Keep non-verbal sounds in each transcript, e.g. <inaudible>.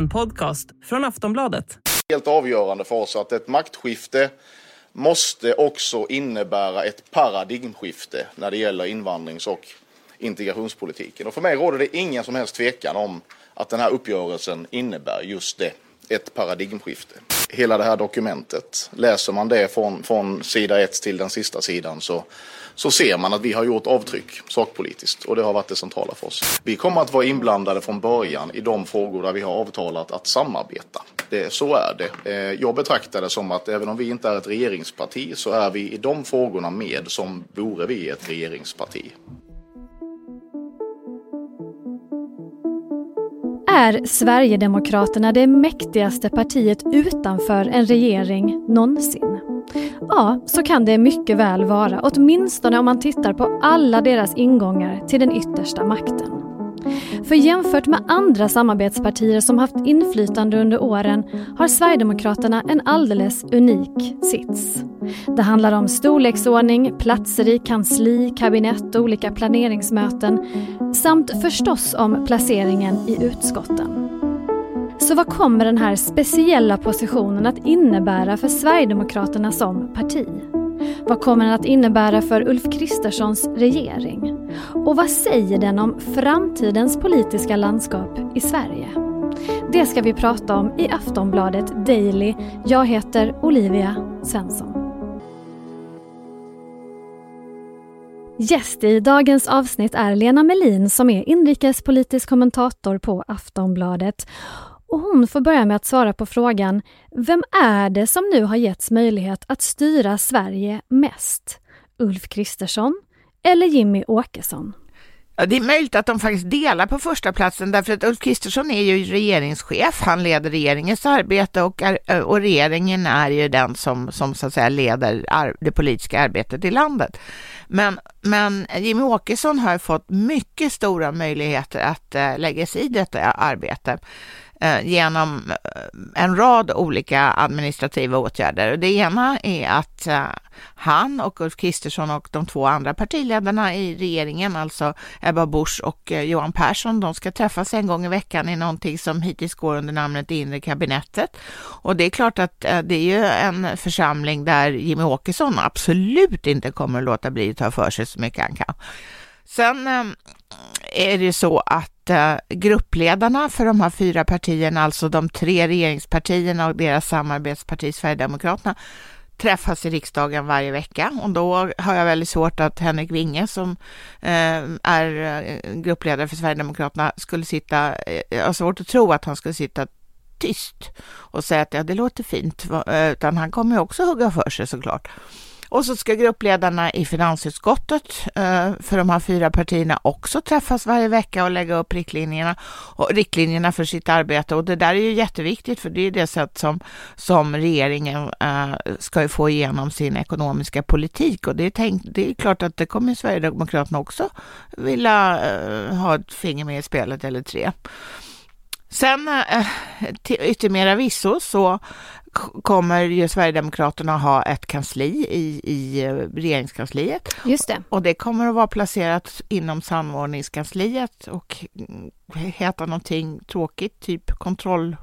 En podcast från Aftonbladet. Helt avgörande för oss att ett maktskifte måste också innebära ett paradigmskifte när det gäller invandrings och integrationspolitiken. Och för mig råder det ingen som helst tvekan om att den här uppgörelsen innebär just det, ett paradigmskifte. Hela det här dokumentet, läser man det från, från sida ett till den sista sidan så, så ser man att vi har gjort avtryck sakpolitiskt och det har varit det centrala för oss. Vi kommer att vara inblandade från början i de frågor där vi har avtalat att samarbeta. Det, så är det. Eh, jag betraktar det som att även om vi inte är ett regeringsparti så är vi i de frågorna med som vore vi ett regeringsparti. Är Sverigedemokraterna det mäktigaste partiet utanför en regering någonsin? Ja, så kan det mycket väl vara, åtminstone om man tittar på alla deras ingångar till den yttersta makten. För jämfört med andra samarbetspartier som haft inflytande under åren har Sverigedemokraterna en alldeles unik sits. Det handlar om storleksordning, platser i kansli, kabinett och olika planeringsmöten samt förstås om placeringen i utskotten. Så vad kommer den här speciella positionen att innebära för Sverigedemokraterna som parti? Vad kommer den att innebära för Ulf Kristerssons regering? Och vad säger den om framtidens politiska landskap i Sverige? Det ska vi prata om i Aftonbladet Daily. Jag heter Olivia Svensson. Gäst i dagens avsnitt är Lena Melin som är inrikespolitisk kommentator på Aftonbladet. Och hon får börja med att svara på frågan Vem är det som nu har getts möjlighet att styra Sverige mest? Ulf Kristersson eller Jimmy Åkesson? Ja, det är möjligt att de faktiskt delar på första platsen därför att Ulf Kristersson är ju regeringschef. Han leder regeringens arbete och, är, och regeringen är ju den som, som så att säga leder det politiska arbetet i landet. Men, men Jimmy Åkesson har fått mycket stora möjligheter att äh, lägga sig i detta arbete. Eh, genom eh, en rad olika administrativa åtgärder. Det ena är att eh, han och Ulf Kristersson och de två andra partiledarna i regeringen, alltså Ebba Busch och Johan Persson, de ska träffas en gång i veckan i någonting som hittills går under namnet det inre kabinettet. Och det är klart att det är ju en församling där Jimmy Åkesson absolut inte kommer att låta bli att ta för sig så mycket han kan. Sen ehm, är det så att eh, gruppledarna för de här fyra partierna, alltså de tre regeringspartierna och deras samarbetsparti Sverigedemokraterna, träffas i riksdagen varje vecka och då har jag väldigt svårt att Henrik Winge som ehm, eh, är gruppledare för Sverigedemokraterna skulle sitta, eh, jag har svårt att tro att han skulle sitta tyst och säga att ja, det låter fint, eh, utan han kommer ju också hugga för sig såklart. Och så ska gruppledarna i finansutskottet eh, för de här fyra partierna också träffas varje vecka och lägga upp riktlinjerna, och riktlinjerna för sitt arbete. Och det där är ju jätteviktigt för det är det sätt som, som regeringen eh, ska få igenom sin ekonomiska politik. Och det är, tänkt, det är klart att det kommer Sverigedemokraterna också vilja eh, ha ett finger med i spelet eller tre. Sen eh, till yttermera visso så kommer ju Sverigedemokraterna ha ett kansli i, i eh, regeringskansliet. Just det. Och det kommer att vara placerat inom samordningskansliet och heta någonting tråkigt, typ kontroll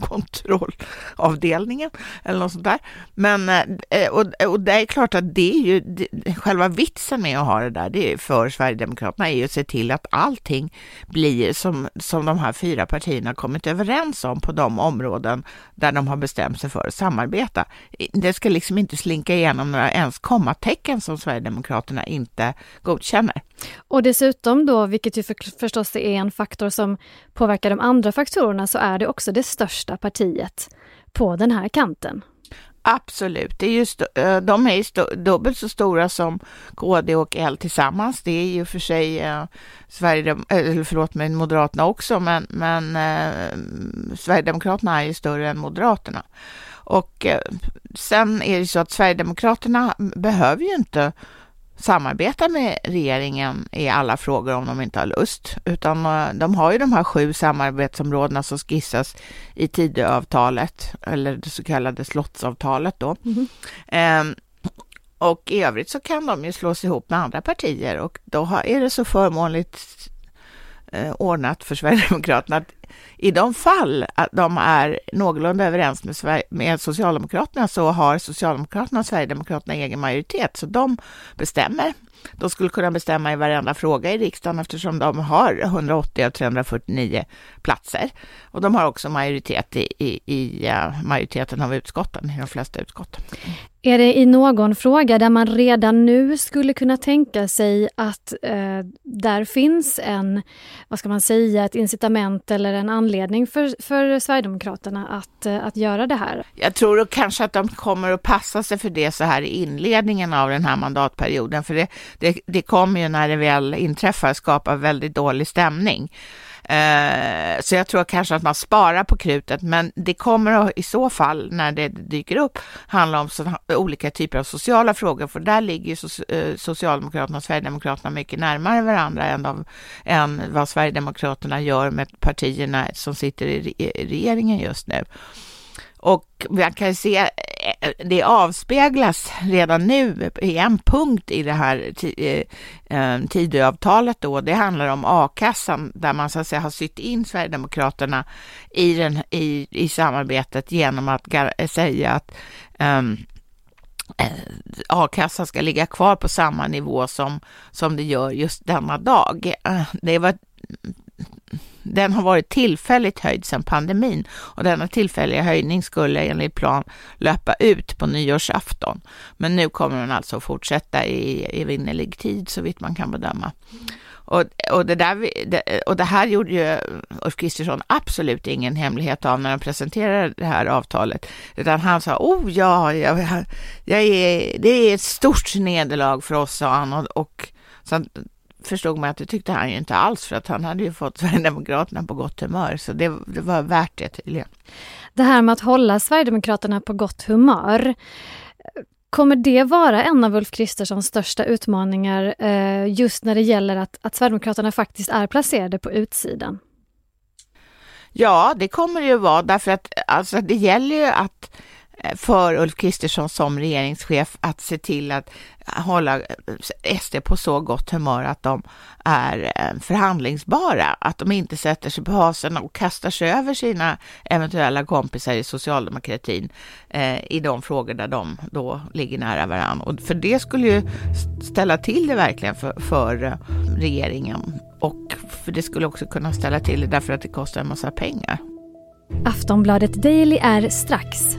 kontrollavdelningen eller något sånt där. Men, eh, eh, och, och det är klart att det är ju det, själva vitsen med att ha det där, det är för Sverigedemokraterna, är ju att se till att allting blir som, som de här fyra partierna kommit överens om på de områden där de har bestämt sig för att samarbeta. Det ska liksom inte slinka igenom några ens kommatecken som Sverigedemokraterna inte godkänner. Och dessutom då, vilket ju för, förstås är en faktor som påverkar de andra faktorerna, så är det också det största partiet på den här kanten. Absolut, det är ju de är dubbelt så stora som KD och L tillsammans. Det är ju för sig eh, Sverige, eller förlåt mig, Moderaterna också, men, men eh, Sverigedemokraterna är ju större än Moderaterna. Och eh, sen är det så att Sverigedemokraterna behöver ju inte samarbeta med regeringen i alla frågor om de inte har lust, utan eh, de har ju de här sju samarbetsområdena som skissas i Tidöavtalet, eller det så kallade slottsavtalet då. Mm -hmm. och i övrigt så kan de ju slås ihop med andra partier och då är det så förmånligt eh, ordnat för Sverigedemokraterna att i de fall att de är någorlunda överens med, med Socialdemokraterna så har Socialdemokraterna och Sverigedemokraterna egen majoritet, så de bestämmer de skulle kunna bestämma i varenda fråga i riksdagen eftersom de har 180 av 349 platser. Och de har också majoritet i, i, i eh, majoriteten av utskotten, i de flesta utskotten. Är det i någon fråga där man redan nu skulle kunna tänka sig att eh, där finns en, vad ska man säga, ett incitament eller en anledning för, för Sverigedemokraterna att, eh, att göra det här? Jag tror kanske att de kommer att passa sig för det så här i inledningen av den här mandatperioden, för det, det, det kommer ju när det väl inträffar skapa väldigt dålig stämning. Eh, så jag tror kanske att man sparar på krutet, men det kommer i så fall när det dyker upp handla om olika typer av sociala frågor, för där ligger ju so, eh, Socialdemokraterna och Sverigedemokraterna mycket närmare varandra än, av, än vad Sverigedemokraterna gör med partierna som sitter i, i regeringen just nu. Och man kan se, eh, det avspeglas redan nu i en punkt i det här eh, eh, Tidöavtalet då. Det handlar om a-kassan där man så att säga har sytt in Sverigedemokraterna i, den, i, i samarbetet genom att säga att ehm, um, a-kassan ska ligga kvar på samma nivå som, som det gör just denna dag. Det var den har varit tillfälligt höjd sedan pandemin och denna tillfälliga höjning skulle enligt plan löpa ut på nyårsafton. Men nu kommer den alltså att fortsätta i evinnerlig tid så vitt man kan bedöma. Och, och, det där, och det här gjorde ju Ulf Kristersson absolut ingen hemlighet av när han presenterade det här avtalet, utan han sa, oh ja, jag, jag är, det är ett stort nederlag för oss, sa han, och, och så förstod man att det tyckte han ju inte alls för att han hade ju fått <laughs> Sverigedemokraterna på gott humör så det, det var värt det tydligen. Det här med att hålla Sverigedemokraterna på gott humör Kommer det vara en av Ulf Kristerssons största utmaningar eh, just när det gäller att, att Sverigedemokraterna faktiskt är placerade på utsidan? Ja, det kommer det ju vara därför att alltså, det gäller ju att Eh, för Ulf Kristersson som regeringschef att se till att hålla eh, SD på så gott humör att de är eh, förhandlingsbara, att de inte sätter sig på hasen och kastar sig över sina eventuella kompisar i socialdemokratin eh, i de frågor där de då ligger nära varandra. Och för det skulle ju ställa till det verkligen för, för regeringen och för det skulle också kunna ställa till det därför att det kostar en massa pengar. Aftonbladet Daily är strax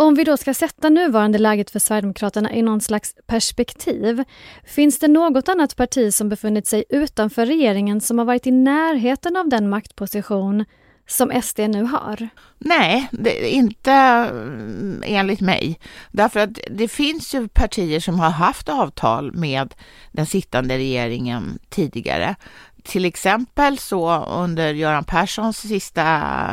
Om vi då ska sätta nuvarande läget för Sverigedemokraterna i någon slags perspektiv, finns det något annat parti som befunnit sig utanför regeringen som har varit i närheten av den maktposition som SD nu har? Nej, det, inte mm, enligt mig. Därför att det finns ju partier som har haft avtal med den sittande regeringen tidigare. Till exempel så under Göran Perssons sista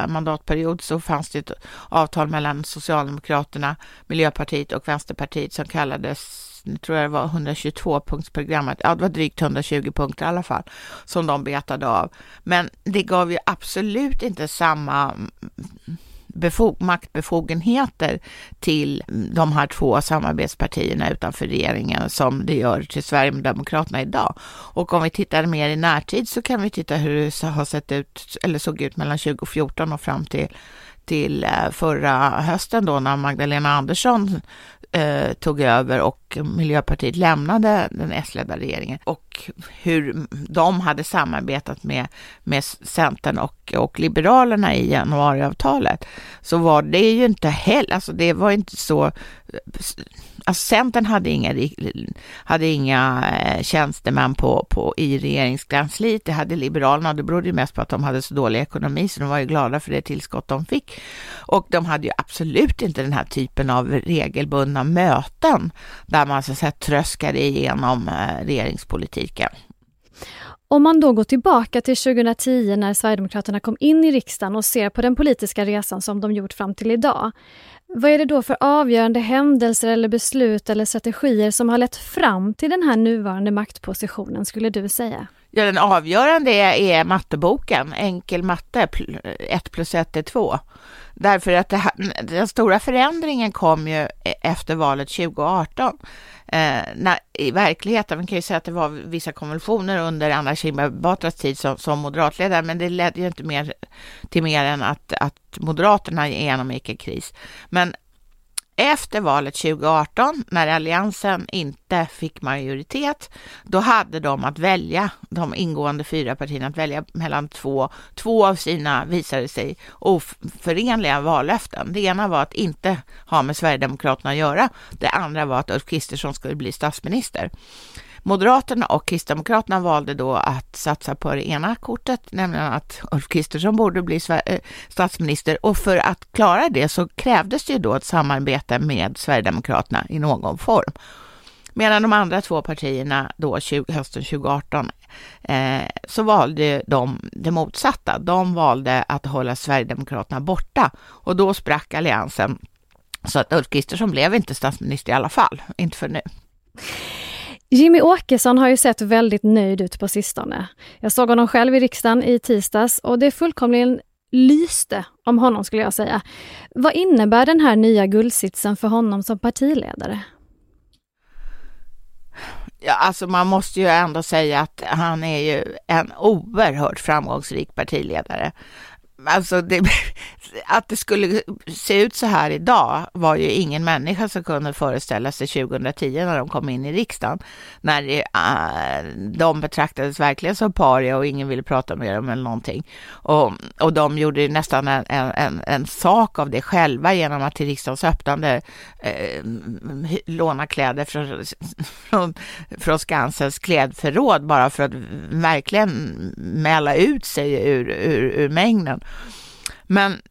mandatperiod så fanns det ett avtal mellan Socialdemokraterna, Miljöpartiet och Vänsterpartiet som kallades nu tror jag det var 122-punktsprogrammet, ja det var drygt 120 punkter i alla fall, som de betade av. Men det gav ju absolut inte samma maktbefogenheter till de här två samarbetspartierna utanför regeringen som det gör till Sverigedemokraterna idag. Och om vi tittar mer i närtid så kan vi titta hur det har sett ut, eller såg ut mellan 2014 och fram till till eh, förra hösten då när Magdalena Andersson eh, tog över och Miljöpartiet lämnade den S-ledda regeringen. Och hur de hade samarbetat med, med Centern och, och Liberalerna i januariavtalet så var det ju inte heller, alltså det var inte så eh, Alltså Centern hade inga, hade inga eh, tjänstemän på, på, i regeringskansliet, det hade Liberalerna och det berodde ju mest på att de hade så dålig ekonomi så de var ju glada för det tillskott de fick. Och de hade ju absolut inte den här typen av regelbundna möten där man så att säga tröskade igenom eh, regeringspolitiken. Om man då går tillbaka till 2010 när Sverigedemokraterna kom in i riksdagen och ser på den politiska resan som de gjort fram till idag. Vad är det då för avgörande händelser eller beslut eller strategier som har lett fram till den här nuvarande maktpositionen skulle du säga? Ja, den avgörande är, är matteboken, enkel matte, 1 plus 1 är 2. Därför att det, den stora förändringen kom ju e, efter valet 2018. Eh, när, I verkligheten, man kan ju säga att det var vissa konvulsioner under Anna Kinberg Batras tid som, som moderatledare, men det ledde ju inte mer till mer än att, att Moderaterna genomgick en kris. Men efter valet 2018, när Alliansen inte fick majoritet, då hade de att välja, de ingående fyra partierna, att välja mellan två, två av sina, visade sig, oförenliga vallöften. Det ena var att inte ha med Sverigedemokraterna att göra. Det andra var att Ulf Kristersson skulle bli statsminister. Moderaterna och Kristdemokraterna valde då att satsa på det ena kortet, nämligen att Ulf Kristersson borde bli eh, statsminister och för att klara det så krävdes det ju då ett samarbete med Sverigedemokraterna i någon form. Medan de andra två partierna då 20, hösten 2018 eh, så valde de det motsatta. De valde att hålla Sverigedemokraterna borta och då sprack alliansen så att Ulf Kristersson blev inte statsminister i alla fall, inte för nu. Jimmy Åkesson har ju sett väldigt nöjd ut på sistone. Jag såg honom själv i riksdagen i tisdags och det fullkomligen lyste om honom skulle jag säga. Vad innebär den här nya guldsitsen för honom som partiledare? Ja, alltså man måste ju ändå säga att han är ju en oerhört framgångsrik partiledare alltså det, <laughs> att det skulle se ut så här idag var ju ingen människa som kunde föreställa sig 2010 när de kom in i riksdagen. När det, äh, de betraktades verkligen som paria och ingen ville prata med dem eller någonting. Och, och de gjorde nästan en, en, en sak av det själva genom att till riksdagens öppnande eh, låna kläder från, <laughs> från, från Skansens klädförråd bara för att verkligen mäla ut sig ur, ur, ur mängden. Men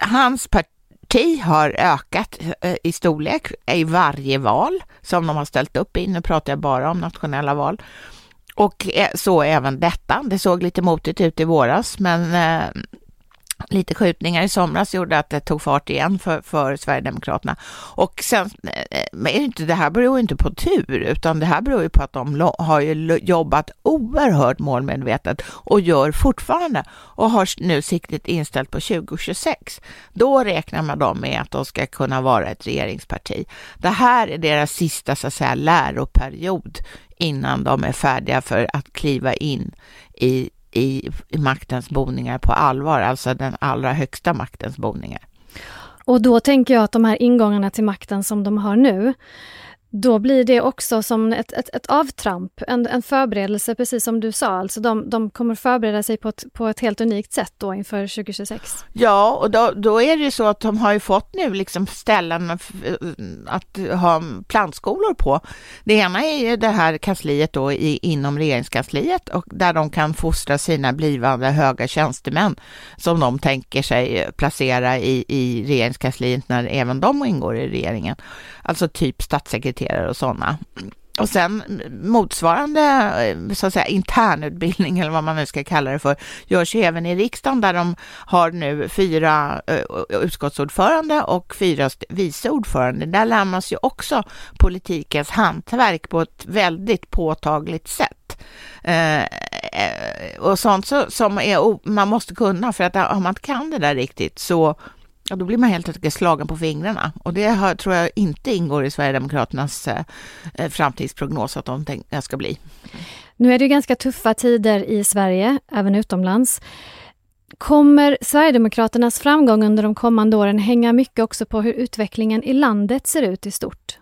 hans parti har ökat eh, i storlek i varje val som de har ställt upp i. Nu pratar jag bara om nationella val. Och eh, så även detta. Det såg lite motigt ut i våras, men eh, lite skjutningar i somras gjorde att det tog fart igen för, för Sverigedemokraterna. Och sen, eh, eh, är men inte, det här beror ju inte på tur, utan det här beror ju på att de har ju jobbat oerhört målmedvetet och gör fortfarande och har nu siktet inställt på 2026. Då räknar man dem med att de ska kunna vara ett regeringsparti. Det här är deras sista så att säga läroperiod innan de är färdiga för att kliva in i i, i maktens boningar på allvar, alltså den allra högsta maktens boningar. Och då tänker jag att de här ingångarna till makten som de har nu, då blir det också som ett, ett, ett avtramp, en, en förberedelse, precis som du sa. Alltså de, de kommer förbereda sig på ett, på ett helt unikt sätt då inför 2026. Ja, och då, då är det ju så att de har ju fått nu liksom ställen att ha plantskolor på. Det ena är ju det här kansliet då i, inom regeringskansliet och där de kan fostra sina blivande höga tjänstemän som de tänker sig placera i, i regeringskansliet när även de ingår i regeringen. Alltså typ statssekreterare och sådana. Och sen motsvarande eh, så att säga, internutbildning eller vad man nu ska kalla det för görs ju även i riksdagen där de har nu fyra uh, utskottsordförande och fyra vice ordförande. Där lär man ju också politikens hantverk på ett väldigt påtagligt sätt. Uh, och sånt så, som är, man måste kunna för att om man inte kan det där riktigt så Ja, då blir man helt enkelt slagen på fingrarna och det har, tror jag inte ingår i Sverigedemokraternas eh, eh framtidsprognos att de tänk, eh, ska bli. Nu är det ganska tuffa tider i Sverige, även utomlands. Kommer Sverigedemokraternas framgång under de kommande åren hänga mycket också på hur utvecklingen i landet ser ut i stort?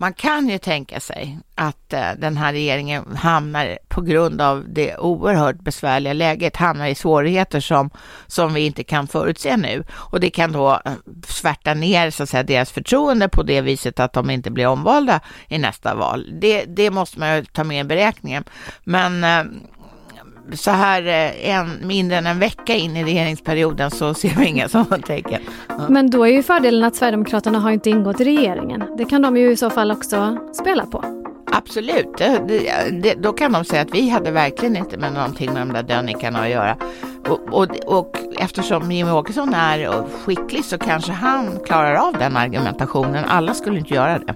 Man kan ju tänka sig att eh, den här regeringen hamnar på grund av det oerhört besvärliga läget, hamnar i svårigheter som, som vi inte kan förutse nu. Och det kan då eh, svärta ner så att säga, deras förtroende på det viset att de inte blir omvalda i nästa val. Det, det måste man ju ta med i beräkningen. Men eh, så här eh, en, mindre än en vecka in i regeringsperioden så ser vi inga <laughs> sådana tecken. Ja. Men då är ju fördelen att Sverigedemokraterna har inte ingått i regeringen. Det kan de ju i så fall också spela på. Absolut, det, det, då kan de säga att vi hade verkligen inte med någonting med de där dönikarna att göra. Och, och, och eftersom Jimmie Åkesson är skicklig så kanske han klarar av den argumentationen. Alla skulle inte göra det.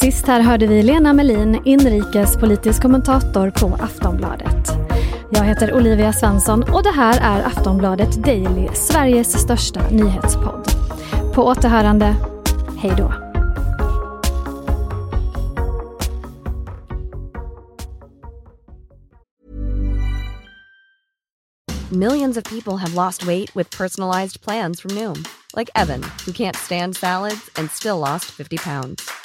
Sist här hörde vi Lena Melin, inrikespolitisk kommentator på Aftonbladet. Jag heter Olivia Svensson och det här är Aftonbladet Daily, Sveriges största nyhetspodd. På återhörande, hej då. Millions of people have lost weight with personalized plans from Noom, like Evan, who can't stand salads and still lost 50 pounds.